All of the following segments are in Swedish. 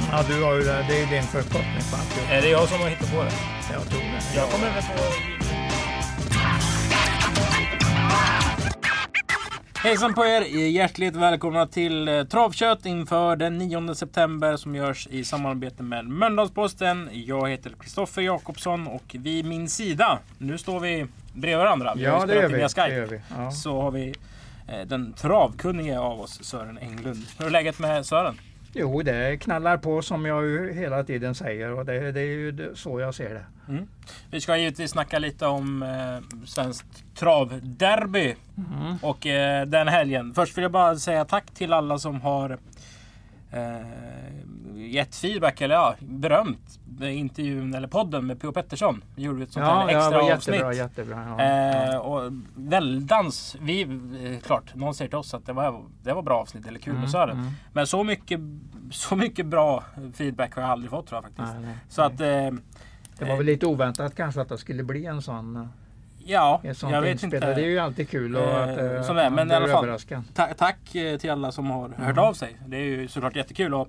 Det. Ja, du har ju det. Det är din förkortning på alltihop. Är det jag som har hittat på det? Jag tror det. Jag kommer väl på... Hejsan på er! Hjärtligt välkomna till eh, Travkött inför den 9 september som görs i samarbete med Mölndalsposten. Jag heter Kristoffer Jakobsson och vid min sida, nu står vi bredvid varandra. Vi har Ja, det spelat gör vi. via Skype. Det gör vi. Ja. Så har vi eh, den travkunnige av oss, Sören Englund. Hur är läget med Sören? Jo, det knallar på som jag ju hela tiden säger och det, det är ju så jag ser det. Vi ska givetvis snacka lite om eh, svenskt travderby och eh, den helgen. Först vill jag bara säga tack till alla som har eh, gett feedback eller ja, berömt eh, intervjun eller podden med P.O. Pettersson. Vi gjorde ett sånt här ja, extra var avsnitt. jättebra, jättebra. Ja. Eh, och väldans, vi, eh, klart, någon säger till oss att det var, det var bra avsnitt eller kul Mm, med Sören. Men så mycket, så mycket bra feedback har jag aldrig fått tror jag faktiskt. Nej, nej, Så att, eh, Det var väl lite oväntat kanske att det skulle bli en sån, eh, ja, jag vet inspelning. inte. Det är ju alltid kul och Eh, att, eh, som att det är, men i alla fall. Ta tack eh, till alla som har hört av sig. Det är ju såklart jättekul. Och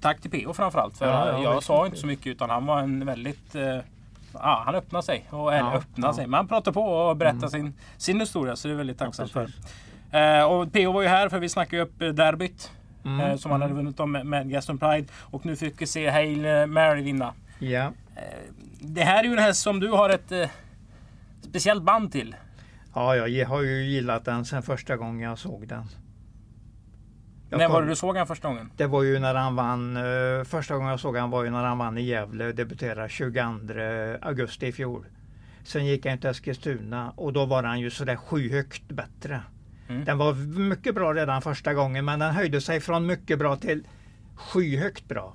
tack till PO framförallt. För Ja, ja, jag sa inte så mycket utan han var en väldigt... Eh, ja, han öppnade sig. Och, eller Ja, öppnade sig. Men han pratade på och berättade Mm. sin, sin historia. Så det är väldigt tacksamt för. Eh, och PO var ju här för vi snackade ju upp eh, derbyt. Mm, Eh, som han hade vunnit om med, med Gaston Pride. Och nu fick vi se Hail Mary vinna. Ja, Eh, det här är ju en häst som du har ett eh, speciellt band till. ja, jag har ju gillat den sedan första gången jag såg den. Jag När var koll- det du såg han första gången? Det var ju när han vann, eh, första gången jag såg han var ju när han vann i Gävle, debuterade 22 augusti i fjol. Sen gick han till Eskilstuna och då var han ju sådär skyhögt bättre. Mm. Den var mycket bra redan första gången men den höjde sig från mycket bra till skyhögt bra.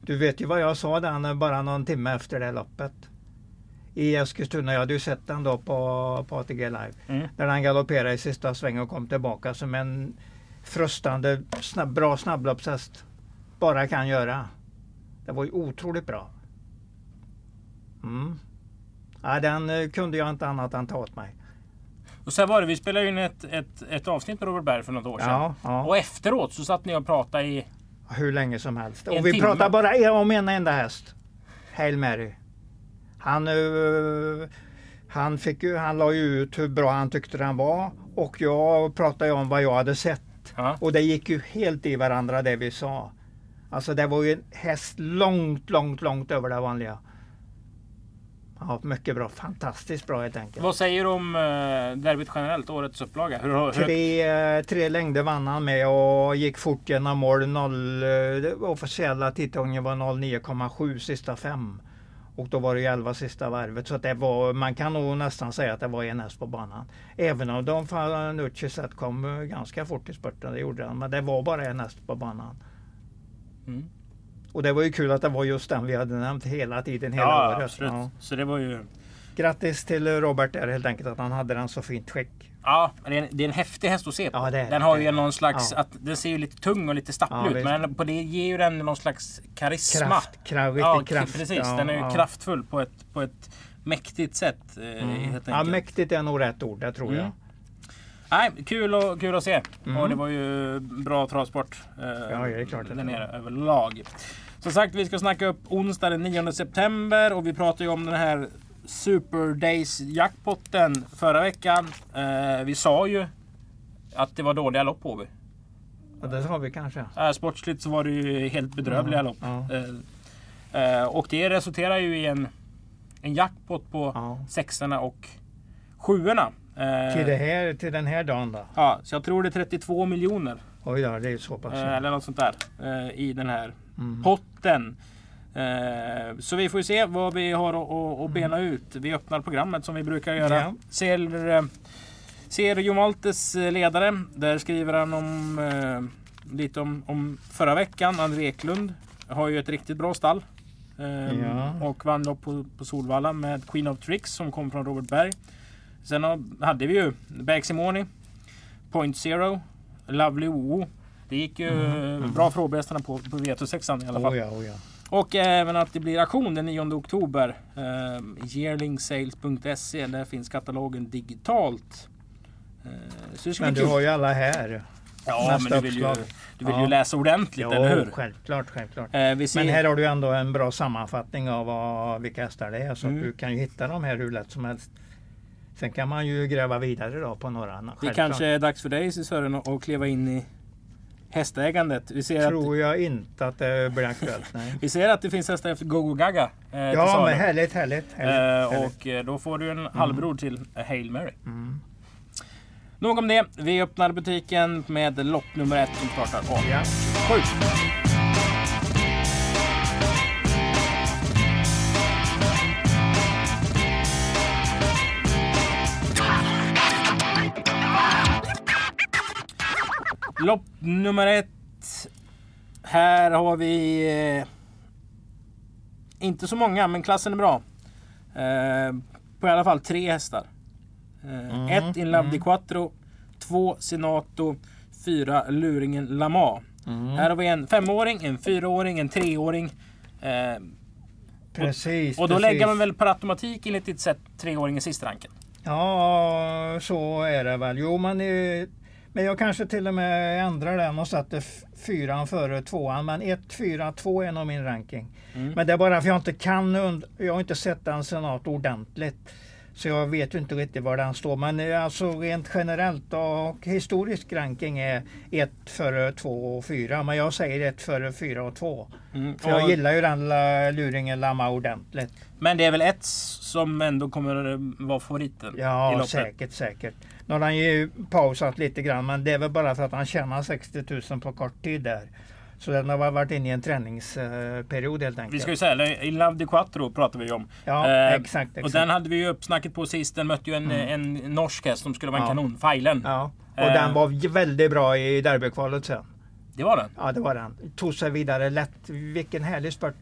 Du vet ju vad jag sa den bara någon timme efter det loppet. I Eskilstuna, jag hade ju sett den då på, på ATG Live. Mm. När han galopperade i sista svängen och kom tillbaka som en frustande, snabb, bra snabbloppshäst bara kan göra. Det var ju otroligt bra. Mm. Ja, den eh, kunde jag inte annat än ta åt mig. Och sen var det, vi spelade ju in ett, ett, ett avsnitt med Robert Berg för något år sedan. Ja, ja. Och efteråt så satt ni och pratade i... Hur länge som helst. Och vi timme. pratar bara om en enda häst. Hail Mary. Han, eh, han, fick ju, han la ju ut hur bra han tyckte den var. Och jag pratade ju om vad jag hade sett. Ja. Och det gick ju helt i varandra det vi sa. Alltså det var ju en häst långt, långt, långt över det vanliga. Ja, mycket bra. Fantastiskt bra helt enkelt. Vad säger du om uh, derbyt generellt, årets upplaga? Hur, hur, Tre, eh, tre längder vann han med och gick fort genom mål. Noll, eh, officiella titelgången var 09,7 sista fem. Och då var det ju 11 sista varvet. Så att det var, man kan nog nästan säga att det var en häst på banan. Även om de Fanucci kom eh, ganska fort i spurten, det gjorde han. Men det var bara en häst på banan. Mm. Och det var ju kul att det var just den vi hade nämnt hela tiden, hela Ja, året. absolut. Ja. Så det var ju... Grattis till Robert där helt enkelt att han hade den så fint skick. Ja, det är, en, det är en häftig häst att se på. Ja, det den har ju någon slags... Ja. Att, den ser ju lite tung och lite stapplig Ja, ut. visst. Men på det ger ju den någon slags karisma. Kraft, kraft, ja, kraft. precis. Den är ju kraftfull på ett, på ett mäktigt sätt. Eh, helt Ja, mäktigt är nog rätt ord, det tror Mm. jag. Nej, kul, och, kul att se. Mm. Och det var ju bra travsport eh, Ja, det är klart att där nere överlag. Som sagt, vi ska snacka upp onsdag den 9 september och vi pratade ju om den här Super Days jackpotten förra veckan. Eh, vi sa ju att det var dåliga lopp på vi. Ja, det har vi kanske. Eh, sportsligt så var det ju helt bedrövliga Mm, lopp. ja. Eh, och det resulterar ju i en, en jackpot på Ja. sexorna och sjuorna. Eh, Till, det här, till den här dagen då? Ja, så jag tror det är 32 miljoner. Oj då, det är så pass. Eh, eller något sånt där. I den här Mm. potten. Eh, så vi får ju se vad vi har att, bena ut. Vi öppnar programmet som vi brukar göra. Ja. Ser, eh, ser Jon Maltes eh, ledare. Där skriver han om lite om, om förra veckan. André Eklund har ju ett riktigt bra stall. Ehm, Ja. Och vann lopp på, på Solvalla med Queen of Tricks som kom från Robert Berg. Sen hade vi ju Bagsimoni, Point Zero, Lovely OO. Det gick ju bra för HB-hästarna på, på V86 i alla fall. Oh ja, oh ja. Och även att det blir auktion den 9 oktober. Eh, yearlingsales.se. Där finns katalogen digitalt. Eh, det Men du har ju alla här. Ja, nästa men du vill ju, du vill Ja. ju läsa ordentligt, eller hur? självklart, självklart. Eh, ser, Men här har du ändå en bra sammanfattning av vad, vilka hästar det är. Så Mm. du kan ju hitta dem här hur lätt som helst. Sen kan man ju gräva vidare då på några. det självklart. kanske är dags för dig Sören att kliva in i hästägandet. Vi ser, att, tror jag inte att det blir aktuellt. Nej. vi ser att det finns hästar efter Gogo Gaga. Eh, Ja, men härligt, härligt. härligt, Eh, härligt. och eh, då får du en halvbror till Hail Mary. Mm. Nog om det. Vi öppnar butiken med lopp nummer ett som startar om Ja. sju. Lopp nummer ett. Här har vi eh, inte så många, men klassen är bra. Eh, på i alla fall tre hästar. Eh, ett In Love Di Quattro, två Senato, fyra Luringen Lama. Här har vi en femåring, en fyraåring, en treåring. Eh, Precis. och då precis. lägger man väl per automatik enligt ditt sätt treåringen sist ranken. Ja, så är det väl. Jo, men, eh, men jag kanske till och med ändrar den och satte f- fyran före tvåan. Men 1, 4, 2 är nog min ranking. Mm. Men det är bara för jag inte kan, und- jag har inte sett den senat ordentligt. Så jag vet ju inte riktigt var den står. Men eh, alltså rent generellt och historisk ranking är 1 före 2 och 4. Men jag säger 1 före 4 och 2. Mm. För jag Och- gillar ju den la- luringen Lamma ordentligt. Men det är väl ett som ändå kommer vara favoriten i Ja, loppet. säkert, säkert. Nu har han ju pausat lite grann, men det är väl bara för att han tjänar 60 000 på kort tid där. Så den har varit inne i en träningsperiod helt enkelt. Vi ska ju säga, In Love Di Quattro pratar vi om. Ja, Eh, exakt, Och exakt. den hade vi ju uppsnacket på sist. Den mötte ju en, en norsk häst som skulle vara en Ja. kanon. Feilen. Ja, och Eh. den var väldigt bra i derbykvalet sen. Det var den. Ja, det var den. Tog sig vidare lätt. Vilken härlig spurt.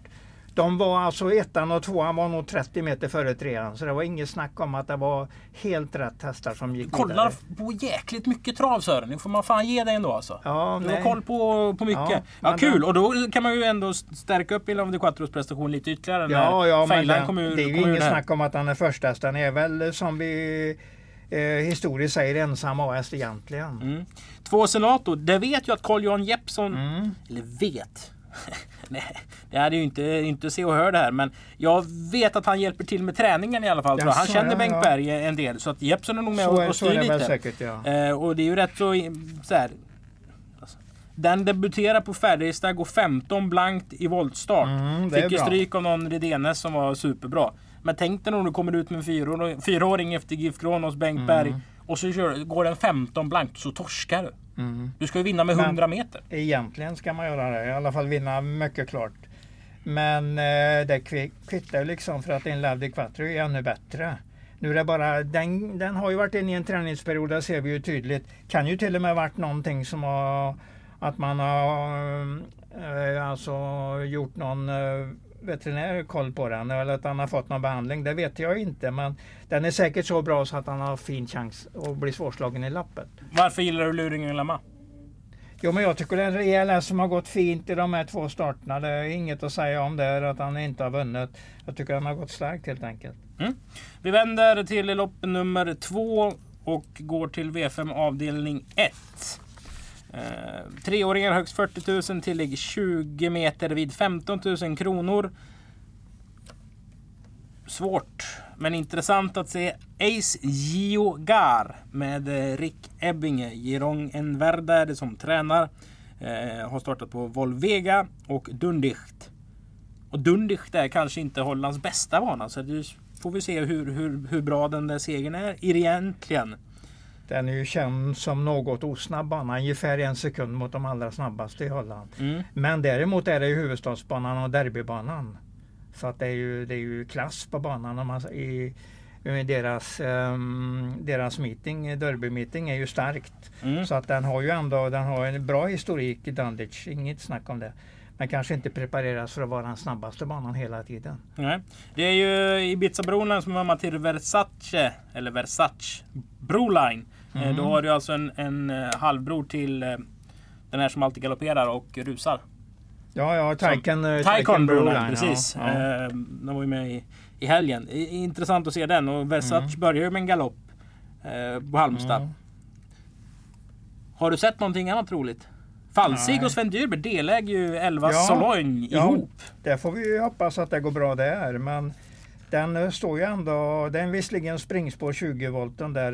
De var alltså ettan och tvåan var nog 30 meter före trean. Så det var inget snack om att det var helt rätt hästar som gick Kollar vidare. på jäkligt mycket trav Sören. Det får man fan ge dig ändå alltså. Ja, Du har nej. koll på, på mycket. Ja, Ja, kul! den- Och då kan man ju ändå stärka upp Love Di Quattros prestation lite ytterligare. Ja, ja men den, kom ur, det är ju inget här. snack om att han är första. Han är väl som vi eh, historiskt säger ensam A-häst egentligen. Mm. Två Senato. Det vet ju att Carl-Johan Jeppsson, Mm. eller vet. Nej, det hade ju inte, inte se och hör det här men jag vet att han hjälper till med träningen i alla fall. jag. Han känner ja, Bengt ja. Berg en del så att Jeppsson är nog med Så, och, är- och styr är lite. säkert ja. Eh, och det är ju rätt så, så här, alltså, Den debuterar på Färjestad, går 15 blankt i voltstart. Mm, är Fick ju stryk av någon Redénes som var superbra. Men tänk dig om du kommer ut med en fyraåring, fyraåring efter GIF Kronos, Bengt Mm. Berg. Och så kör, går den 15 blankt så torskar du. Mm. Du ska ju vinna med Men- 100 meter. Egentligen ska man göra det. I alla fall vinna mycket klart. Men eh, det kvi- kvittar ju liksom för att en Love Quattro är ännu bättre. Nu är det bara, den, den har ju varit inne i en träningsperiod, det ser vi ju tydligt. Kan ju till och med varit någonting som har, att man har eh, alltså gjort någon eh, veterinär koll på den eller att han har fått någon behandling. Det vet jag inte men den är säkert så bra så att han har fin chans att bli svårslagen i lappet. Varför gillar du luringen Lamma? Jo men jag tycker det är en rejäl häst som har gått fint i de här två starterna. Det är inget att säga om det, att han inte har vunnit. Jag tycker han har gått starkt helt enkelt. Vi vänder till lopp nummer två och går till V5 avdelning 1. Eh, treåringar högst 40 000, tillägg 20 meter vid 15 000 kronor. Svårt, men intressant att se Ace Gio Gar med eh, Rick Ebbinge. Girong Enverda är det som tränar. Eh, har startat på Volvega och Dundicht. Och Dundicht är kanske inte Hollands bästa bana. Så det får vi se hur, hur, hur bra den där segern är egentligen. Den är ju känd som något osnabb bana, ungefär en sekund mot de allra snabbaste i Holland. Mm. Men däremot är det ju huvudstadsbanan och derbybanan. Så att det är ju, det är ju klass på banan man, i, deras, um, deras meeting, derby-meeting är ju starkt. Mm. Så att den har ju ändå den har en bra historik i Dunditch, inget snack om det. men kanske inte prepareras för att vara den snabbaste banan hela tiden. Nej. Det är ju Ibiza-broline som är mamma till Versace, eller Versace Broline. Mm. Då har du alltså en, en eh, halvbror till eh, den här som alltid galopperar och rusar. Ja, ja, Taycan Taycan Broline, precis. Ja, ja. Den var ju med i, i helgen. Intressant att se den och Versace mm. börjar ju med en galopp på Halmstad. Mm. Har du sett någonting annat roligt? Falsig och Sven Dyrberg deläger ju 11 ja, Sologne ja, ihop. Det får vi hoppas att det går bra där. Men den eh, står ju ändå, den är visserligen springspår 20 volten där.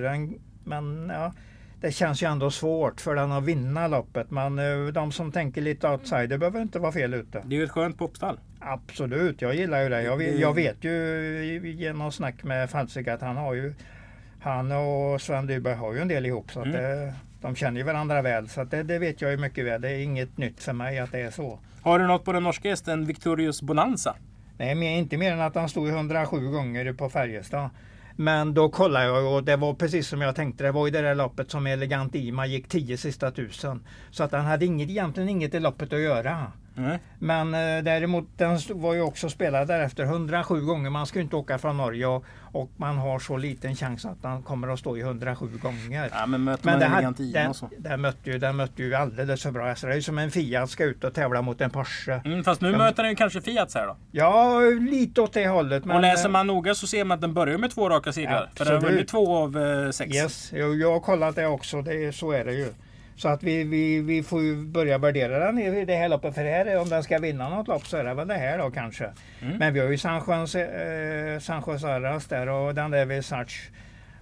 Men ja, det känns ju ändå svårt för den att vinna loppet. Men eh, de som tänker lite outsider behöver inte vara fel ute. Det är ju ett skönt popstall. Absolut, jag gillar ju det. Jag, jag vet ju genom snack med Falsig att han har ju han och Sven Dyrberg har ju en del ihop. Så mm. det, de känner ju varandra väl så det, det, vet jag ju mycket väl. Det är inget nytt för mig att det är så. Har du något på den norska hästen Victorious Bonanza? Nej, men inte mer än att han stod 107 gånger på Färjestad. Men då kollade jag och det var precis som jag tänkte. Det var i det där loppet som Elegant Ima gick 10 sista tusen. Så att han hade inget, egentligen inget i loppet att göra. Mm. Men eh, däremot den var ju också spelad därefter 107 gånger. Man ska ju inte åka från Norge och, och, man har så liten chans att han kommer att stå i 107 gånger. Ja, men möter men man den, den, den, mötte ju, den mötte ju alldeles för bra hästar. Det är ju som en Fiat ska ut och tävla mot en Porsche. Mm, fast nu de, möter den ju kanske Fiat här då? Ja, lite åt det hållet. Men, och läser man noga så ser man att den börjar med två raka segrar. För den har vunnit två av eh, sex. Yes, jag, jag har kollat det också. Det, så är det ju. Så att vi, vi, vi får ju börja värdera den i det här loppet. För här, om den ska vinna något lopp så är det väl det här då kanske. Mm. Men vi har ju San Jose, eh, San Jose Arras där och den där Versace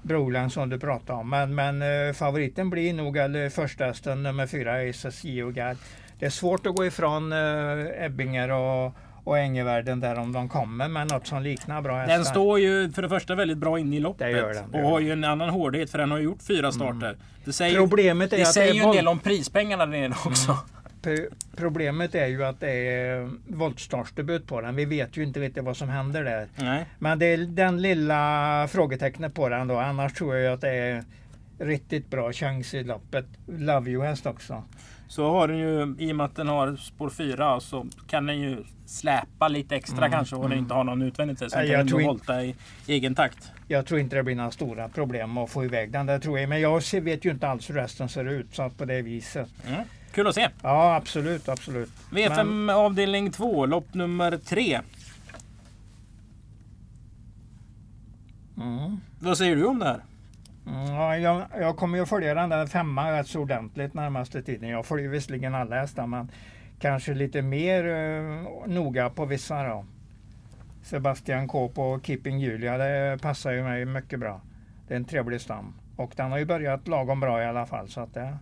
Broland som du pratade om. Men, men eh, favoriten blir nog eller första hästen nummer fyra Aces Geogard. Det är svårt att gå ifrån eh, Ebbinger och och Ängevärden där om de kommer med något som liknar bra hästar. Den står ju för det första väldigt bra in i loppet. Det gör den, det och har ju en annan hårdhet för den har gjort fyra mm. starter. Mm. Det säger, Problemet är det att säger det är ju en del om prispengarna där nere också. Mm. Problemet är ju att det är voltstartsdebut på den. Vi vet ju inte riktigt vad som händer där. Nej. Men det är den lilla frågetecknet på den då. Annars tror jag att det är riktigt bra chans i loppet. Love you häst också. Så har den ju, i och med att den har spår 4 så kan den ju släpa lite extra mm, kanske och mm. den inte har någon utvändigt. Så den kan ändå volta i egen takt. Jag tror inte det blir några stora problem att få iväg den där tror jag. Men jag vet ju inte alls hur resten ser ut så på det viset. Mm. Kul att se! Ja absolut, absolut. V5 Men... avdelning 2, lopp nummer 3. Mm. Vad säger du om det här? Ja, jag, jag kommer ju följa den där femman rätt så ordentligt närmaste tiden. Jag följer visserligen alla hästar men kanske lite mer uh, noga på vissa då. Sebastian K på Keeping Julia, det passar ju mig mycket bra. Det är en trevlig stam. Och den har ju börjat lagom bra i alla fall. Så att det,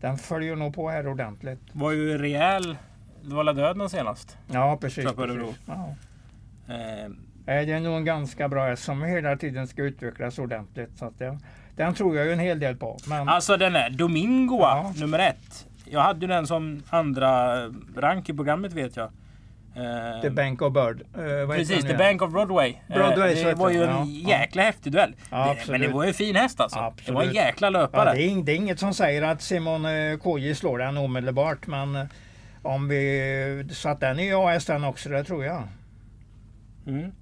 den följer nog på här ordentligt. Var ju rejäl. Det var döden senast. Ja precis. precis. Ja. Eh, Eh, det är nog en ganska bra häst som hela tiden ska utvecklas ordentligt. Så det, den tror jag ju en hel del på. Men... Alltså den är Domingoa ja. nummer ett. Jag hade ju den som andra rank i programmet vet jag. The Bank of Bird. Uh, Precis, The Bank of Broadway. Broadway uh, det var ju en ja, jäkla ja. häftig duell. Ja, det, men det var ju en fin häst alltså. Absolut. Det var en jäkla löpare. det, är, det, är, inget som säger att Simon KJ slår den omedelbart. Men om vi... Så att den är ju AS den också, det tror jag. Mm.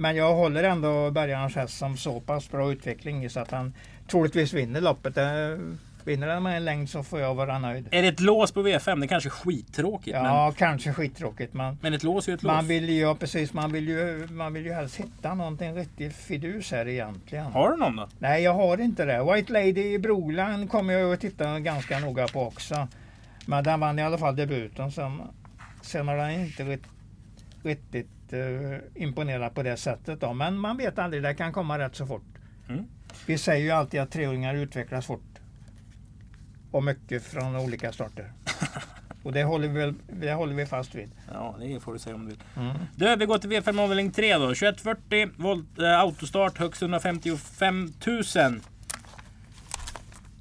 Men jag håller ändå Bergarens häst som så pass bra utveckling så att han troligtvis vinner loppet. Vinner den med en längd så får jag vara nöjd. Är det ett lås på V5? Det är kanske skittråkigt. Ja, men... kanske skittråkigt. Men, men ett lås är ju ett lås. Man vill ju, ja, precis, man vill ju, man vill ju helst hitta någonting riktigt fidus här egentligen. Har du någon då? Nej, jag har inte det. White Lady i Broland kommer jag att titta ganska noga på också. Men den vann i alla fall debuten. Sen, sen har den inte riktigt uh, imponerad på det sättet. Då. Men man vet aldrig, det kan komma rätt så fort. Mm. Vi säger ju alltid att treåringar utvecklas fort. Och mycket från olika starter. Och det håller, vi, det håller vi fast vid. Ja, det får du säga om du vill. Mm. Du, vi går till V5 avdelning 3 då. 2140 volt eh, autostart, högst 155 000.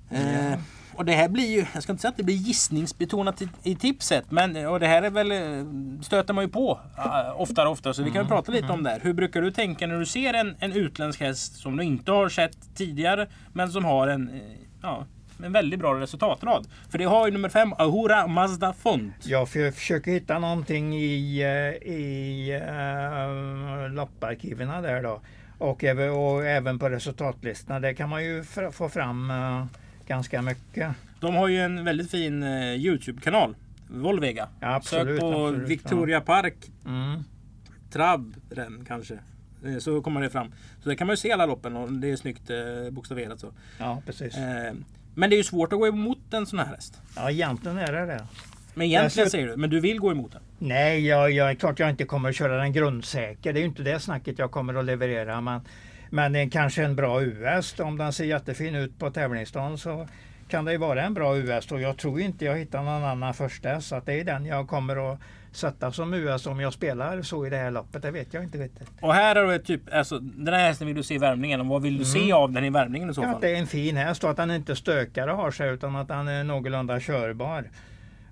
Mm. Eh, och det här blir ju, jag ska inte säga att det blir gissningsbetonat i, i tipset. Men och det här är väl, stöter man ju på uh, oftare och oftare. Så vi kan mm. prata lite om det här. Hur brukar du tänka när du ser en, en utländsk häst som du inte har sett tidigare. Men som har en, uh, ja, en väldigt bra resultatrad. För det har ju nummer fem, Ahura Mazda Font. Jag försöker hitta någonting i, eh, i uh, lopparkiven där då. Och, och även på resultatlistorna. Där kan man ju få fram uh, ganska mycket. De har ju en väldigt fin uh, Youtube-kanal. Volvega. Ja, absolut, Sök på absolut, Victoria ja. Park. Mm. Trabren kanske. Så kommer det fram. Så där kan man ju se alla loppen och det är snyggt eh, bokstaverat så. Ja, precis. Eh, men det är ju svårt att gå emot en sån här häst. Ja, egentligen är det det. Men egentligen säger du, men du vill gå emot den? Nej, jag, jag är klart jag inte kommer att köra den grundsäker. Det är ju inte det snacket jag kommer att leverera. Men, men det är kanske en bra US. Om den ser jättefin ut på tävlingsdagen så kan det ju vara en bra US. Och jag tror inte jag hittar någon annan första Så att det är den jag kommer att sätta som US om jag spelar så i det här loppet. Det vet jag inte riktigt. Och här har du typ, alltså, den här hästen vill du se i värmningen. Och vad vill du mm. se av den i värmningen i så fall? Ja, det är en fin häst och att den inte stökar och har sig utan att den är någorlunda körbar.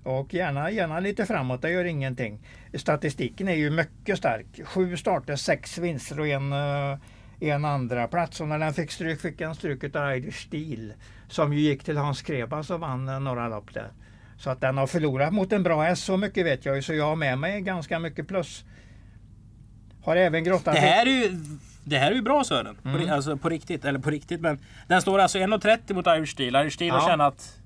Och gärna, gärna lite framåt, det gör ingenting. Statistiken är ju mycket stark. Sju starter, sex vinster och en, eh, en andra plats. Och när den fick stryk fick den stryk av Irish Steel. Som ju gick till Hans Krebas och vann eh, några lopp där. Så att den har förlorat mot en bra häst, så mycket vet jag ju. Så jag har med mig ganska mycket plus. Har även grottat... Det här är ju, det här är ju bra Sören. Mm. På, alltså på riktigt, eller på riktigt. Men den står alltså 1,30 mot Irish Steel. Irish Steel Ja. har tjänat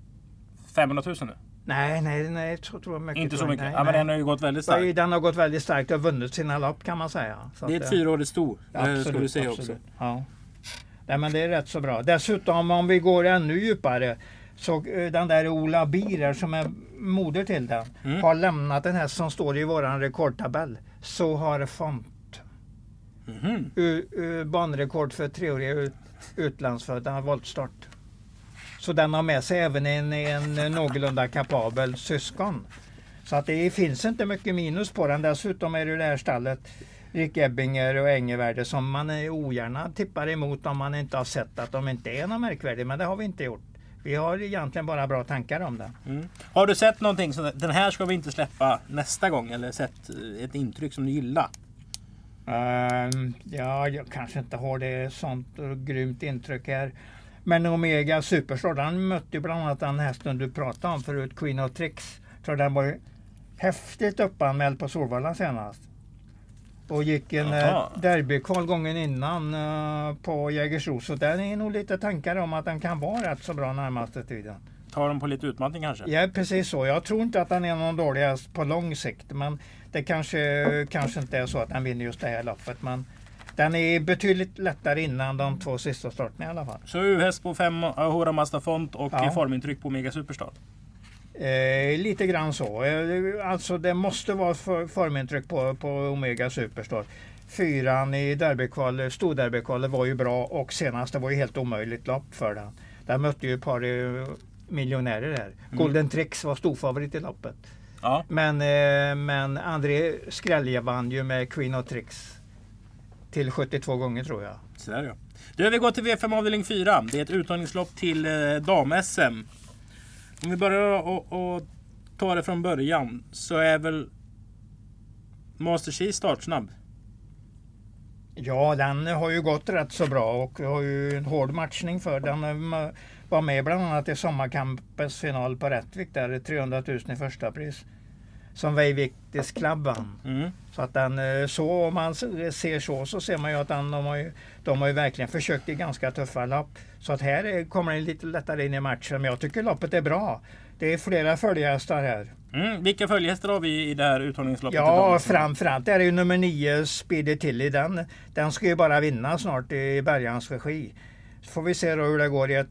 500 000 nu. Nej, nej, nej, så tror jag mycket. Inte så jag. mycket. Nej, ja, men den har ju gått väldigt starkt. Den har gått väldigt starkt och vunnit sina lopp kan man säga. Så Det är ett eh, fyraårigt sto. Det ska du säga också. Ja. Nej, men det är rätt så bra. Dessutom om vi går ännu djupare så eh, den där Ola Bierer som är moder till den Mm. har lämnat den här som står i våran rekordtabell. Så har Font. U, u, banrekord för treåriga ut, utlandsfödda voltstart. Så den har med sig även en, en någorlunda kapabel syskon. Så att det finns inte mycket minus på den. Dessutom är det det här stallet Rick Ebbinger och Engevärde som man är ogärna tippar emot om man inte har sett att de inte är något märkvärdiga. Men det har vi inte gjort. Vi har egentligen bara bra tankar om den. Mm. Har du sett någonting som den här ska vi inte släppa nästa gång? Eller sett ett intryck som du gillar? Ehm, ja, jag kanske inte har det sånt och grymt intryck här. Men Omega Superstar, den mötte bland annat den hästen du pratade om förut, Queen of Tricks. Så den var ju häftigt uppanmäld på Solvalla senast. Och gick en eh, derbykval gången innan eh, på Jägersro. Så den är nog lite tankar om att den kan vara rätt så bra närmaste tiden. Tar de på lite utmattning kanske? Ja, precis så. Jag tror inte att den är någon dålig på lång sikt. Men det kanske, kanske inte är så att den vinner just det här loppet. Men den är betydligt lättare innan de två sista starterna i alla fall. Så U-häst på 5 Ahura Mazda Font och Ja. formintryck på Mega Superstar. Eh, lite grann så. Eh, alltså det måste vara för, formintryck på, på Omega Superstar. Fyran i derbykvalet, storderbykvalet var ju bra och senast det var ju helt omöjligt lopp för den. Den mötte ju ett par eh, miljonärer här. Golden Tricks var storfavorit i loppet. Ja. Men, eh, men André Skrälje vann ju med Queen of Tricks till 72 gånger tror jag. Så där ja. Du, vi går till V5 avdelning 4. Det är ett uttagningslopp till eh, dam-SM. Om vi börjar och, och ta det från början så är väl Master Cheese startsnabb. Ja, den har ju gått rätt så bra och har ju en hård matchning för den. Var med bland annat i sommarkampens final på Rättvik där, 300 000 i första pris. Som vann. Mm. Så att den, eh, så om man ser så så ser man ju att den, de, har ju, de har ju verkligen försökt i ganska tuffa lopp. Så att här är- kommer den lite lättare in i matchen. Men jag tycker loppet är bra. Det är flera följehästar här. Mm. Vilka följehästar har vi i det här uttagningsloppet? till Ja, dam-SM? framförallt är det ju nummer nio Speedy Tilly. Den, den ska ju bara vinna snart i Bergans regi. Så får vi se då hur det går i ett,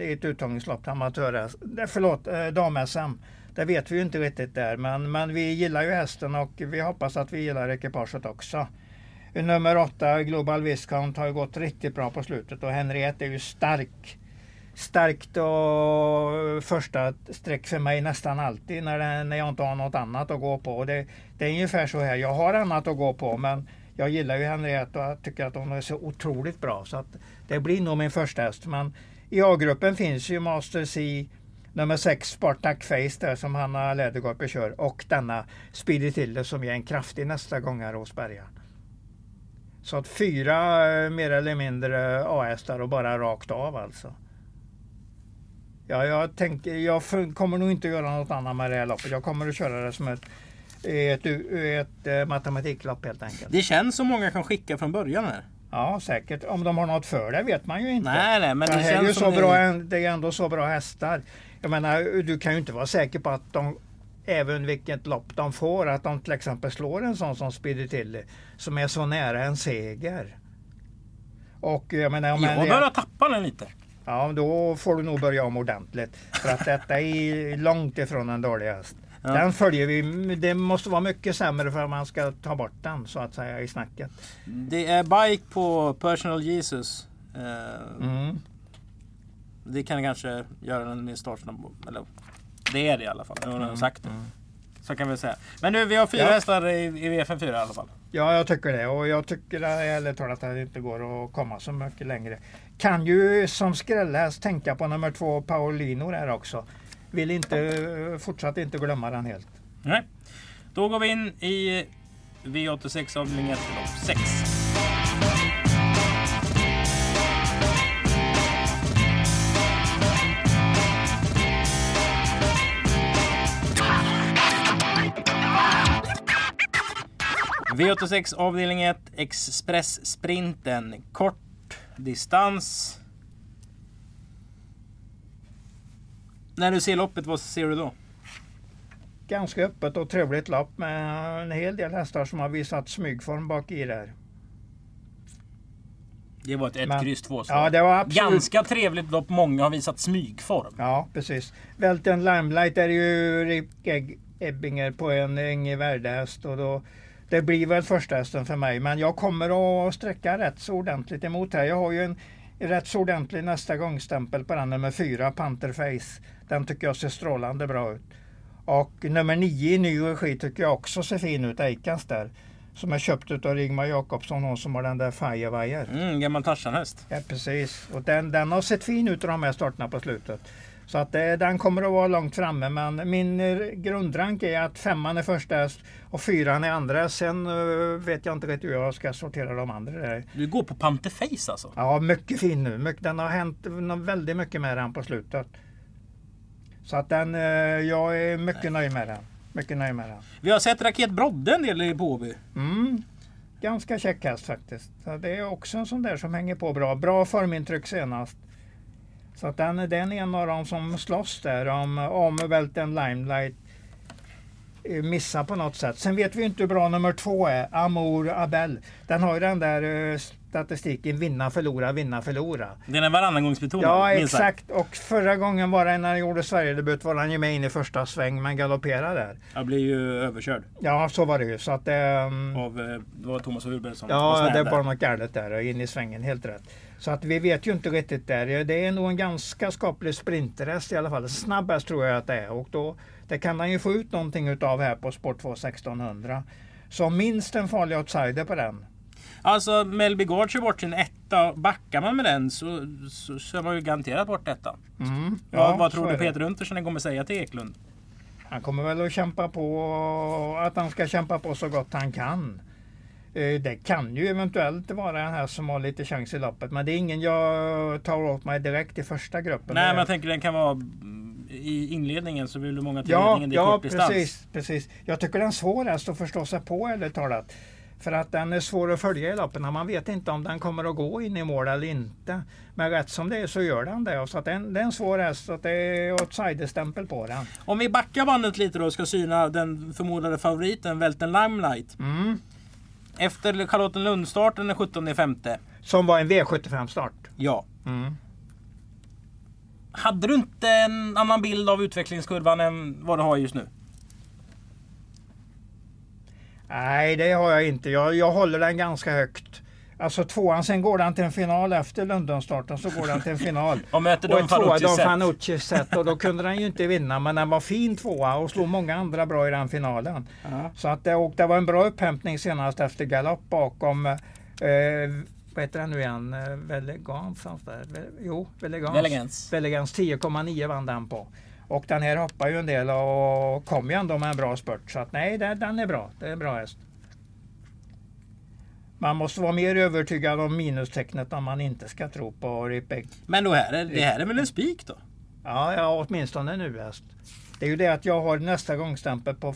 i ett uttagningslopp, amatör, förlåt, eh, dam-SM. Det vet vi ju inte riktigt där, men, men vi gillar ju hästen och vi hoppas att vi gillar ekipaget också. Nummer åtta, Global Viscount, har ju gått riktigt bra på slutet och Henriette är ju stark. Starkt och första streck för mig nästan alltid när, det, när jag inte har något annat att gå på. Och Det, det är ungefär så här, jag har annat att gå på men jag gillar ju Henriette och jag tycker att hon är så otroligt bra. Så att det blir nog min första häst. Men i A-gruppen finns ju Master C, nummer 6 Spartak Face där som Hanna Lädergård kör och denna Speedy Tiller som är en kraftig nästa gång här hos Berga. Så att fyra eh, mer eller mindre A-hästar och bara rakt av alltså. Ja, jag, tänker, jag kommer nog inte göra något annat med det här loppet. Jag kommer att köra det som ett, ett, ett, ett eh, matematiklopp helt enkelt. Det känns som många kan skicka från början här. Ja, säkert. Om de har något för det vet man ju inte. Nej, nej, men det, det, är ju så det... bra, det är ändå så bra hästar. Jag menar, du kan ju inte vara säker på att de, även vilket lopp de får, att de till exempel slår en sån som Spiritelli, som är så nära en seger. Och jag menar, om Jag en- börjar tappa den lite. Ja, då får du nog börja om ordentligt. För att detta är långt ifrån en dålig häst. Ja. Den följer vi. Det måste vara mycket sämre för att man ska ta bort den så att säga i snacket. Det är bike på Personal Jesus. Eh, Mm. Det kan kanske göra den mer startsnabb. Eller det är det i alla fall. Nu har den sagt det. mm. Så kan vi säga. Men nu, vi har fyra Ja. hästar i, i VF4 i alla fall. Ja, jag tycker det. Och jag tycker ärligt talat att det inte går att komma så mycket längre. Kan ju som skrällhäst tänka på nummer två Paulino där också. Vill inte, fortsatt inte glömma den helt. Nej. Då går vi in i V86 avdelning 1 lopp 6. V86 avdelning 1 Express Sprinten. Kort distans. När du ser loppet, vad ser du då? Ganska öppet och trevligt lopp med en hel del hästar som har visat smygform bak i där. Det var ett 1, Men- kryss 2 Ja, det var absolut Ganska trevligt lopp. Många har visat smygform. Ja, precis. Välten Limelight är ju Rick Egg- Ebbinger på en Inge Värdehäst och då det blir väl första hästen för mig. Men jag kommer att sträcka rätt så ordentligt emot här. Jag har ju en rätt så ordentlig nästa gångstämpel på den nummer fyra, Pantherface. Den tycker jag ser strålande bra ut. Och nummer nio i ny regi tycker jag också ser fin ut, Eikas där. Som är köpt av Rigmar Jakobsson, hon som har den där Firewire. Mm, gammal Tarzan-häst. Ja, precis. Och den, den har sett fin ut i de här starterna på slutet. Så att eh, den kommer att vara långt framme. Men min eh, grundrank är att femman är första häst och fyran är andra. Sen eh, vet jag inte riktigt hur jag ska sortera de andra. Du går på Panterface alltså? Ja, mycket fin nu. Den har hänt väldigt mycket med den på slutet. Så att den, jag är mycket nöjd med den. Mycket nöjd med den. Vi har sett Raket Brodde en del i Påby. Mm. Ganska käck häst faktiskt. Så det är också en sån där som hänger på bra. Bra formintryck senast. Så att den, den är en av dem som slåss där om, Welten Limelight eh, missar på något sätt. Sen vet vi inte hur bra nummer två är, Amour Abel. Den har ju den där eh, statistiken vinna, förlora, vinna, förlora. Den är varannangångsbetonad. Ja, exakt. Och förra gången var det när han gjorde Sverigedebut var han ju med in i första sväng men galopperade där. Jag blir ju överkörd Ja, så var det ju. Så att, ehm, av eh, det var Thomas Hurberg som var Ja, det var något galet där in i svängen, helt rätt. Så att vi vet ju inte riktigt där. Det är nog en ganska skaplig sprinterhäst i alla fall. Snabb häst tror jag att det är och då det kan han ju få ut någonting utav här på Sport 2 1600. Så minst en farlig outsider på den. Alltså Melby Gård kör bort sin etta. Backar man med den så, så, så är man ju garanterat bort detta. Mm, Ja, vad så tror du. Peter Untersen kommer säga till Eklund? Han kommer väl att kämpa på, att han ska kämpa på så gott han kan. Eh, Det kan ju eventuellt vara en här som har lite chans i loppet men det är ingen jag tar åt mig direkt i första gruppen. Nej, men jag tänker den kan vara i inledningen så vill du många till Ja, ledningen. Det är ja precis, precis. Jag tycker det är en svår häst att förstå sig på ärligt talat. För att den är svår att följa i loppen. Man vet inte om den kommer att gå in i mål eller inte. Men rätt som det är så gör den det. Så att det, är en, det är svår häst. Så att det är outsiderstämpel på den. Om vi backar bandet lite då och ska syna den förmodade favoriten Welten Limelight. Mm. Efter Charlottenlund-starten den 17 femte. Som var en V75-start. Ja. Mm. Hade du inte en annan bild av utvecklingskurvan än vad du har just nu? Nej, det har jag inte. Jag, jag håller den ganska högt. Alltså tvåan, sen går den till en final efter Londonstarten så går den till en final. Och möter Don Fanucci set. Fanucci set och då kunde den ju inte vinna men den var fin tvåa och slog många andra bra i den finalen. Ja. Så att det, och det var en bra upphämtning senast efter galopp bakom eh, vad heter den nu igen? Velegans? där. Jo, Velegans. Velegans. Velegans 10,9 vann den på. Och den här hoppar ju en del och kom ju ändå med en bra spurt. Så att nej, den, den är bra. Det är en bra häst. Man måste vara mer övertygad om minustecknet om man inte ska tro på Ripek. Men då här, är- det här är väl en spik då? Ja, ja åtminstone nu häst. Det är ju det att jag har nästa gångstämpel på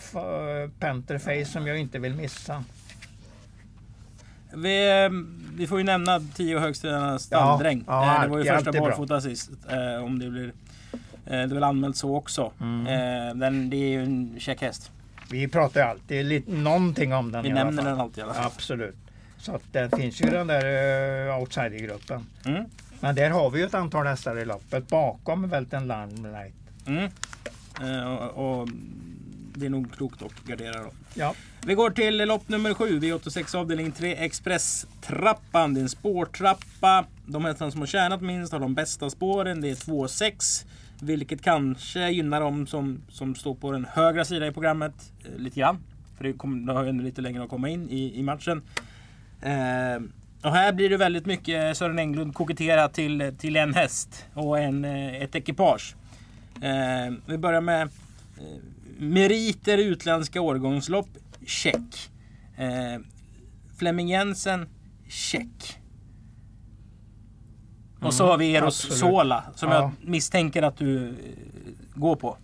Pantherface som jag inte vill missa. Vi, eh, vi får ju nämna Tio Högsträdarnas stalldräng. Ja, ja, Eh, det var ju första barfota sist. eh, Om det blir... eh, Det är väl anmält så också. Mm. Den, det är ju en käck häst. Vi pratar ju alltid lite, någonting om den Vi nämner fall. den alltid i alla fall. Absolut. Så att det finns ju den där uh, outsidergruppen. Mm. Men där har vi ju ett antal hästar i loppet bakom Welten Limelight. Mm. Och, och det är nog klokt att gardera då. Ja. Vi går till lopp nummer 7, V86 avdelning 3, Express-trappan. Det är en spårtrappa. De hästarna som har tjänat minst har de bästa spåren. Det är 2,6. Vilket kanske gynnar dem som, som står på den högra sidan i programmet eh, lite grann. För det, kom, det har ju ändå lite längre att komma in i, i matchen. Eh, och här blir det väldigt mycket Sören Englund koketterat till, till en häst och en, eh, ett ekipage. Eh, vi börjar med eh, meriter utländska årgångslopp. Check. Eh, Flemming Jensen. Check. Och så har vi Eros absolut. Sola som Ja. jag misstänker att du eh, går på.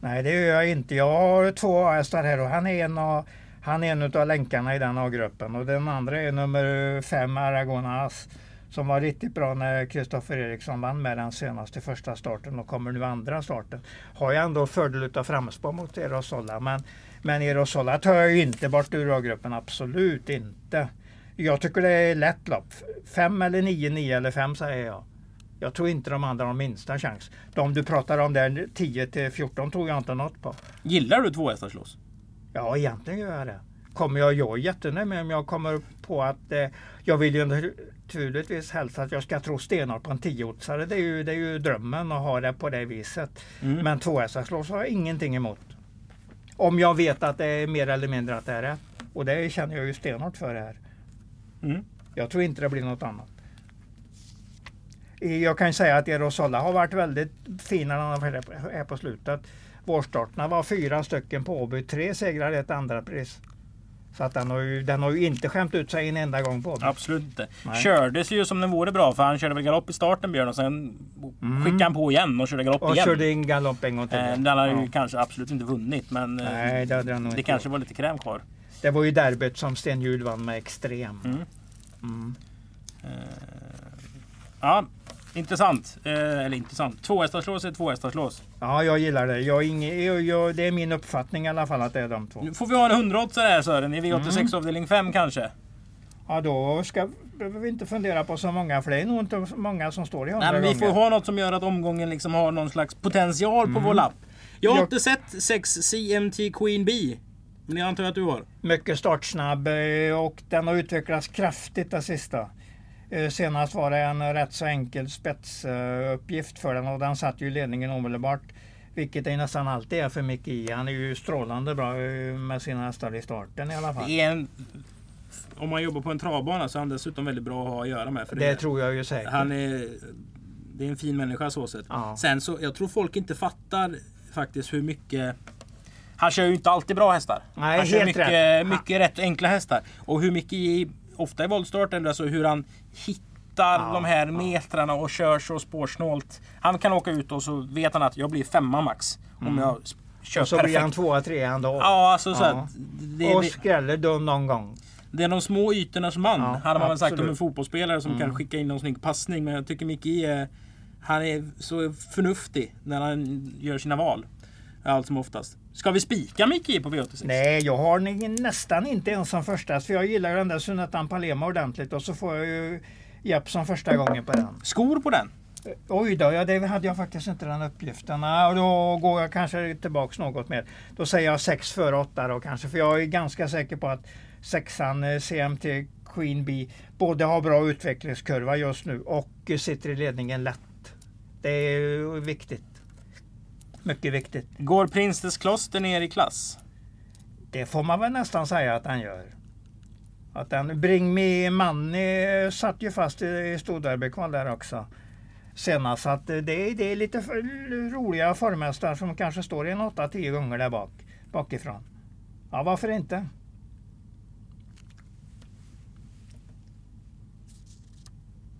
Nej, det gör jag inte. Jag har två hästar här och han är en av, han är en av länkarna i den A-gruppen och den andra är nummer fem Aragonas som var riktigt bra när Kristoffer Eriksson vann med den senaste första starten och kommer nu andra starten. Har jag ändå fördel av framspår mot Erosola men, men Erosola tar jag ju inte bort ur A-gruppen, absolut inte. Jag tycker det är lätt lopp. Fem eller nio, nio eller fem säger jag. Jag tror inte de andra har minsta chans. De du pratar om där 10 till 14 tror jag inte något på. Gillar du tvåhästarslås? Ja, egentligen gör jag det. Kommer jag, jag är jättenöjd med om jag kommer på att eh, jag vill ju naturligtvis helst att jag ska tro stenhårt på en tioåtsare. Det, är ju- det är ju drömmen att ha det på det viset. Mm. Men tvåhästarslås har jag ingenting emot. Om jag vet att det är mer eller mindre att det är rätt. Och det känner jag ju stenhårt för här. Mm. Jag tror inte det blir något annat. Eh, Jag kan säga att Erosolla har varit väldigt fin när han här på slutet. Vårstarterna var fyra stycken på Åby, tre segrar, ett andra pris. Så att den har, ju, den har ju inte skämt ut sig en enda gång på Åby. Absolut inte. Nej. Kördes ju som den vore bra för han körde väl galopp i starten Björn och sen skickade han på igen och körde galopp Mm. Och igen. körde in galopp en gång till. Eh, Den hade ju Ja. kanske absolut inte vunnit men eh, Nej, det hade den nog det inte kanske gjort. var lite kräm kvar. Det var ju derbyt som Sten Hjul vann med extrem. Mm. Mm. Eh, Ja, intressant. Eh, Eller intressant. Tvåhästarslås är tvåhästarslås. Ja, jag gillar det. Jag, ingen, jag, jag, det är min uppfattning i alla fall att det är de två. Nu får vi ha en 100 här Sören i V86 Mm. avdelning 5 kanske. Ja, då ska, behöver vi inte fundera på så många, för det är nog inte många som står i hundra Nej, men vi får ha något som gör att omgången liksom har någon slags potential på vår lapp. Jag har Jag- inte sett 6 CMT Queen Bee. Men jag antar att du har. Mycket startsnabb eh, och den har utvecklats kraftigt det sista. Eh, Senast var det en rätt så enkel spetsuppgift för den och den satt ju ledningen omedelbart. Vilket det nästan alltid är för Micke I. Han är ju strålande bra eh, med sina hästar i starten i alla fall. Det en, om man jobbar på en travbana så är han dessutom väldigt bra att ha att göra med. För Det tror jag ju säkert. Han är, det är en fin människa så sett. Ja. Sen så, jag tror folk inte fattar faktiskt hur mycket... Han kör ju inte alltid bra hästar. Nej, han kör mycket, rätt. mycket rätt enkla hästar. Och hur mycket i, ofta i voltstarten, alltså hur han hittar Ja, de här ja. metrarna och kör så spårsnålt. Han kan åka ut och så vet han att jag blir femma max. Om jag s- kör Mm. och så perfekt. blir han tvåa, trea ändå. Ja, alltså så Ja. att det, och skräller då någon gång. det är de små ytornas man. Ja, hade man väl sagt om en fotbollsspelare som kan skicka in någon snygg passning. Men jag tycker Micke är, han är så förnuftig när han gör sina val. Allt som oftast. Ska vi spika Micke på V86? Nej, jag har nästan inte ens som första. För jag gillar den där Sunnetan Palema ordentligt och så får jag ju hjälp som första gången på den. Skor på den? Oj då, ja, det hade jag faktiskt inte den uppgiften. Ja, och då går jag kanske tillbaks något mer. Då säger jag 6 före 8 då kanske. För jag är ganska säker på att sexan eh, CMT Queen Bee både har bra utvecklingskurva just nu och eh, sitter i ledningen lätt. Det är viktigt. Mycket viktigt. Går Prinsens Kloster ner i klass? Det får man väl nästan säga att han gör. Att den Bring Me Money satt ju fast i, i storderbykval där också. Senast. Så att det, är- det är lite för, roliga formhästar som kanske står en 8-10 gånger där bak. Bakifrån. Ja, varför inte?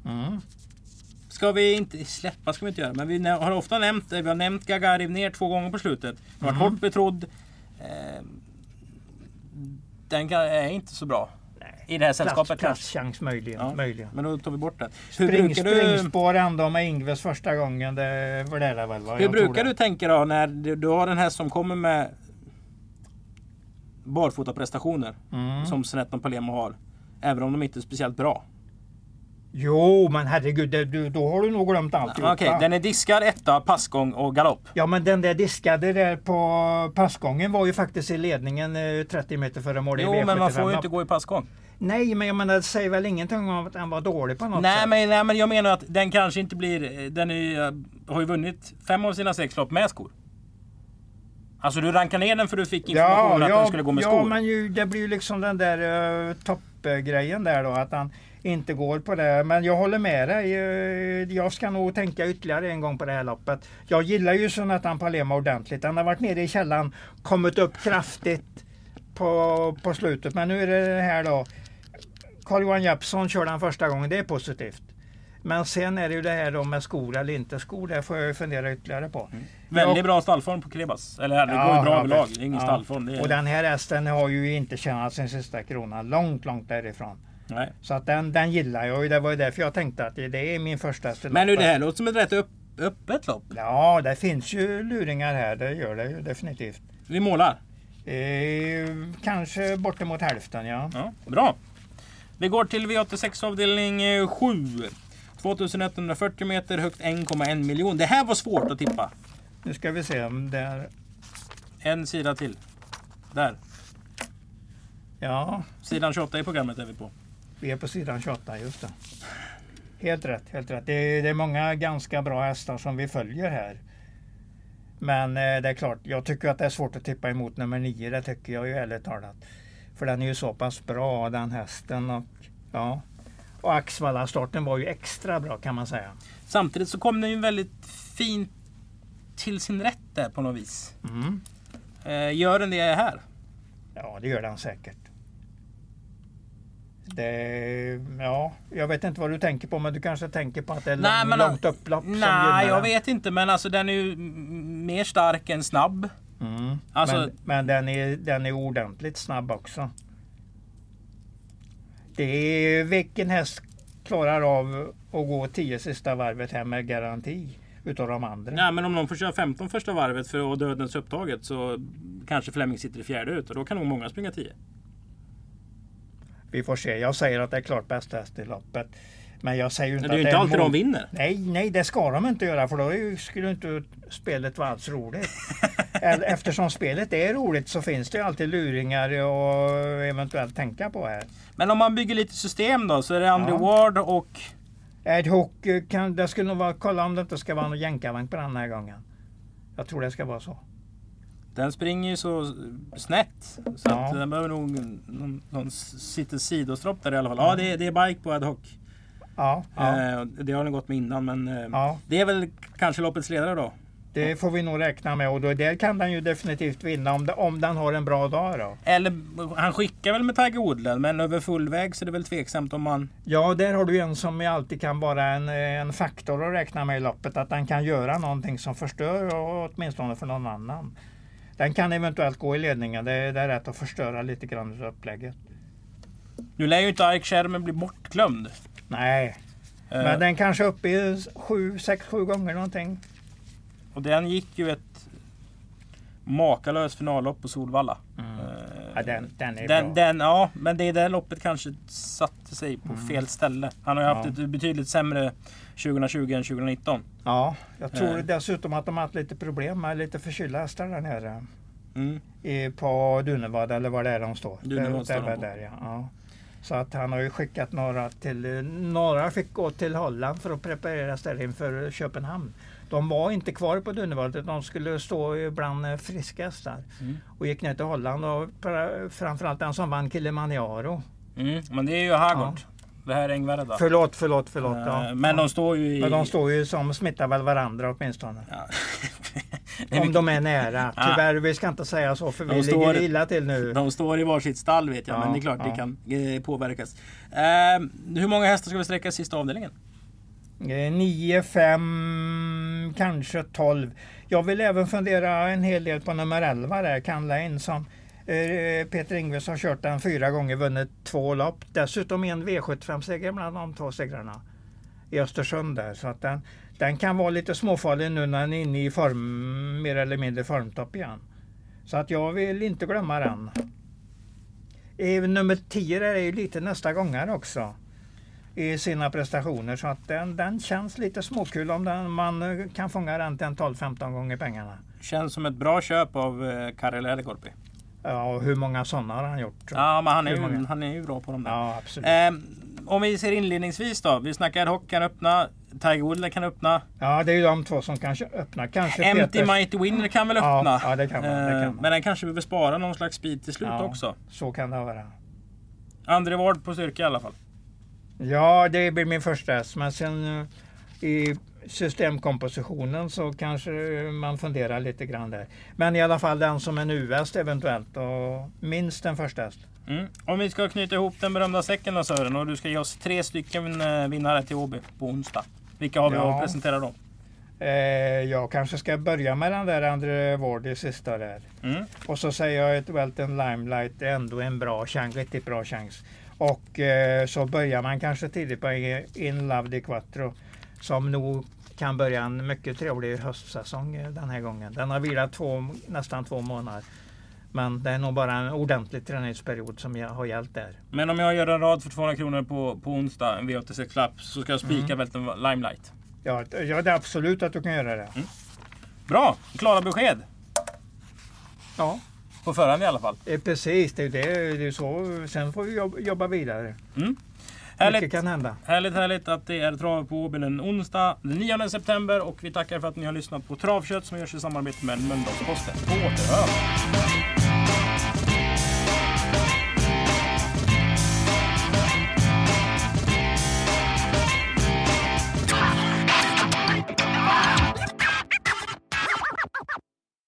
Mm ska vi inte släppa ska vi inte göra, men vi har ofta nämnt Vi har nämnt Gagarin ner två gånger på slutet. Varit mm. hårt betrodd. Eh, den är inte så bra. I det här sällskapet. Klasschans möjligen, ja, möjligen. Men då tar vi bort den. Hur Spring, brukar du... Springspår ändå med Ingves första gången. Det var det väl? Hur brukar du tänka då när du har en häst som kommer med barfotaprestationer mm. som Snetton Palema har. Även om de inte är speciellt bra. Jo, men herregud, det, då har du nog glömt allt. Okej, okay, den är diskad etta, passgång och galopp. Ja, men den där diskade där på passgången var ju faktiskt i ledningen 30 eh, meter före mål. Jo, men man får ju inte gå i passgång. Nej, men jag menar, det säger väl ingenting om att den var dålig på något nej, sätt? Men, nej, men jag menar att den kanske inte blir... Den är, har ju vunnit fem av sina sex lopp med skor. Alltså du rankar ner den för du fick information ja, att ja, den skulle gå med ja, skor? Ja, men ju, det blir ju liksom den där uh, toppgrejen där då. Att han inte går på det. Men jag håller med dig. Uh, jag ska nog tänka ytterligare en gång på det här loppet. Jag gillar ju Sonatan Palema ordentligt. Han har varit nere i källan, kommit upp kraftigt på, på slutet. Men nu är det här då. Carl-Johan Jeppsson kör den första gången. Det är positivt. Men sen är det ju det här då med skor eller inte skor. Det får jag fundera ytterligare på. Mm. Väldigt bra stallform på Krebas. Eller det ja, går ju bra ja, överlag. Det är ingen ja. stallform. Är... Och den här hästen har ju inte tjänat sin sista krona. Långt, långt därifrån. Nej. Så att den, den gillar jag och det var ju därför jag tänkte att det är min första häst. Men nu det här låter som ett rätt upp, öppet lopp. Ja, det finns ju luringar här. Det gör det ju definitivt. Vi målar? Eh, kanske bortemot hälften ja. ja. Bra. Vi går till V86 avdelning 7. 2140 meter, högt 1,1 miljon. Det här var svårt att tippa. Nu ska vi se om det är... En sida till. Där. Ja. Sidan 28 i programmet är vi på. Vi är på sidan 28, just det. Helt rätt, helt rätt. Det är, det är många ganska bra hästar som vi följer här. Men eh, det är klart, jag tycker att det är svårt att tippa emot nummer 9. Det tycker jag ju ärligt talat. För den är ju så pass bra den hästen. Och, ja. och Axvalla-starten var ju extra bra kan man säga. Samtidigt så kom den ju väldigt fint till sin rätt där på något vis. Mm. Eh, gör den det här? Ja, det gör den säkert. Det, ja, jag vet inte vad du tänker på men du kanske tänker på att det är nej, lång, men, långt upplopp? Nej, jag vet inte men alltså den är ju mer stark än snabb. Mm. Alltså, men, men den, är, den är ordentligt snabb också. Det är vilken häst klarar av att gå 10 sista varvet här med garanti utav de andra. Nej men om någon får köra 15 första varvet för att dödens upptaget så kanske Flemming sitter i fjärde ut och då kan nog många springa 10. Vi får se. Jag säger att det är klart bästa häst i loppet. Men jag säger inte det är ju inte alltid de vinner. Nej, nej, det ska de inte göra för då skulle inte spelet vara alls roligt. Eftersom spelet är roligt så finns det ju alltid luringar och eventuellt tänka på här. Men om man bygger lite system då så är det Andrew ja. Ward och Ed Hook kan, det skulle nog vara, kolla om det inte ska vara någon jänkarvagn på den här gången. Jag tror det ska vara så. Den springer ju så snett. Så ja. att den behöver nog någon, någon sitter sidostropp där i alla fall. Ja, det, det är bike på ad hoc. Ja, ja. Eh, det har den gått med innan men eh, ja. det är väl kanske loppets ledare då? Det får vi nog räkna med och då, där kan den ju definitivt vinna om, det, om den har en bra dag. Då. Eller han skickar väl med Tiger Woodland men över full väg så är det väl tveksamt om man... Ja, där har du en som alltid kan vara en, en faktor att räkna med i loppet. Att den kan göra någonting som förstör åtminstone för någon annan. Den kan eventuellt gå i ledningen. Det, det är rätt att förstöra lite grann av upplägget. Nu lär ju inte Ike Sherman bli bortglömd. Nej. Uh, Men den kanske är uppe i 6-7 gånger någonting. Och den gick ju ett makalöst finallopp på Solvalla. Mm. Uh, ja, den, den är den, bra. Den, ja, men det där loppet kanske satte sig på mm. fel ställe. Han har ju haft ett betydligt sämre 2020 än 2019. Ja, jag tror uh. dessutom att de har haft lite problem med lite förkylda hästar där nere. Mm. I, på Dunevad eller var det är de står. Dunevad står där, ja. ja. Så att han har ju skickat några till, några fick gå till Holland för att preparera där inför Köpenhamn. De var inte kvar på Dunnevaldet, de skulle stå bland friska hästar. Mm. Och gick ner till Holland och framförallt den som vann Kilimanjaro. Mm, men det är ju Hagård. Ja. Det här är Ängvärda. Förlåt, förlåt, förlåt. Ja. Men de står ju i... Men de står ju som smittar väl varandra åtminstone. Ja. Om de är nära. Tyvärr, vi ska inte säga så för de vi står, ligger illa till nu. De står i varsitt stall vet jag, men det är klart det kan eh, påverkas. Eh, hur många hästar ska vi sträcka i sista avdelningen? 9, 5, kanske 12. Jag vill även fundera en hel del på nummer 11 där, Canlane som eh, Eh, Peter Ingves har kört den fyra gånger, vunnit två lopp. Dessutom en V75-seger bland de två segrarna i Östersund där. Så att den, den kan vara lite småfarlig nu när den är inne i form, mer eller mindre formtopp igen. Så att jag vill inte glömma den. Nummer 10 är ju lite nästa gångare också i sina prestationer. Så att den, den känns lite småkul om den, man kan fånga den till 12-15 gånger pengarna. Känns som ett bra köp av eh, Karel Elgorpi. Ja, och hur många sådana har han gjort? Ja, men han är, ju, han är ju bra på dem där. Ja, absolut. Eh, om vi ser inledningsvis då. Vi snackar Hock kan öppna. Tiger Woods kan öppna. Ja, det är ju de två som kan öppna. Kanske Empty Peters. Mighty Winner kan väl öppna? Ja, ja det, kan man, det kan man. Eh, men den kanske behöver spara någon slags speed till slut ja, också. Så kan det vara. André Ward på styrka i alla fall. Ja, det blir min första häst. Men sen eh, i systemkompositionen så kanske man funderar lite grann där. Men i alla fall den som en U-häst eventuellt och minst en första häst. Mm. Om vi ska knyta ihop den berömda säcken då Sören och du ska ge oss tre stycken eh, vinnare till Åby på onsdag. Vilka har vi ja. att presentera då? Eh, jag kanske ska börja med den där André Ward i sista där. Mm. Och så säger jag att Welton Limelight är ändå en bra chans, riktigt bra chans. Och eh, så börjar man kanske tidigt på In Love Di Quattro som nog kan börja en mycket trevlig höstsäsong eh, den här gången. Den har vilat två, nästan två månader. Men det är nog bara en ordentlig träningsperiod som jag har gällt där. Men om jag gör en rad för 200 kronor på, på onsdag, en V86-lapp, så ska jag spika mm. Välten Limelight? Ja, ja, det är absolut att du kan göra det. Mm. Bra! Klara besked! Ja. På förhand i alla fall. Eh, precis, det är, det, det är så. Sen får vi jobba, jobba vidare. Mm. Härligt, Mycket kan hända. Härligt, härligt att det är trav på Åby en onsdag den 9 september. Och vi tackar för att ni har lyssnat på Travkött som görs i samarbete med Mölndalsposten. På återhörande!